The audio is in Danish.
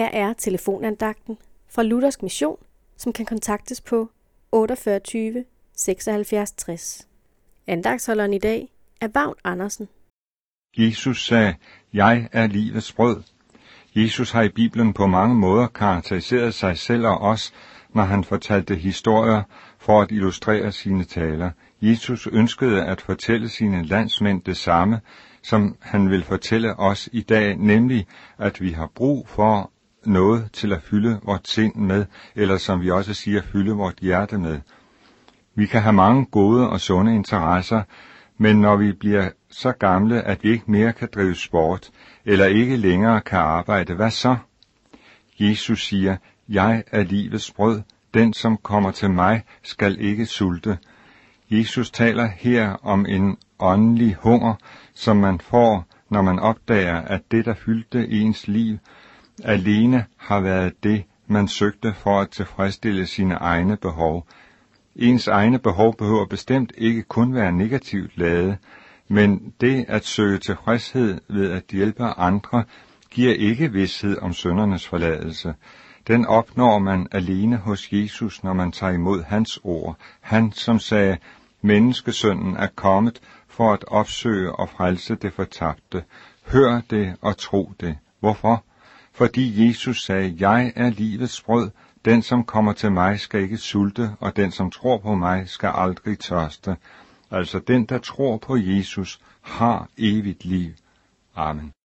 Her er telefonandagten fra Luthersk Mission, som kan kontaktes på 48 76 60. Andagsholderen i dag er Vagn Andersen. Jesus sagde, jeg er livets brød. Jesus har i Bibelen på mange måder karakteriseret sig selv og os, når han fortalte historier for at illustrere sine taler. Jesus ønskede at fortælle sine landsmænd det samme, som han vil fortælle os i dag, nemlig at vi har brug for noget til at fylde vort sind med, eller som vi også siger, fylde vort hjerte med. Vi kan have mange gode og sunde interesser, men når vi bliver så gamle, at vi ikke mere kan drive sport, eller ikke længere kan arbejde, hvad så? Jesus siger, jeg er livets brød, den som kommer til mig skal ikke sulte. Jesus taler her om en åndelig hunger, som man får, når man opdager, at det, der fyldte ens liv, alene har været det, man søgte for at tilfredsstille sine egne behov. Ens egne behov behøver bestemt ikke kun være negativt lavet, men det at søge tilfredshed ved at hjælpe andre giver ikke vidshed om søndernes forladelse. Den opnår man alene hos Jesus, når man tager imod hans ord. Han, som sagde, menneskesønnen er kommet for at opsøge og frelse det fortabte. Hør det og tro det. Hvorfor? Fordi Jesus sagde, jeg er livets brød, den som kommer til mig skal ikke sulte, og den som tror på mig skal aldrig tørste. Altså den, der tror på Jesus, har evigt liv. Amen.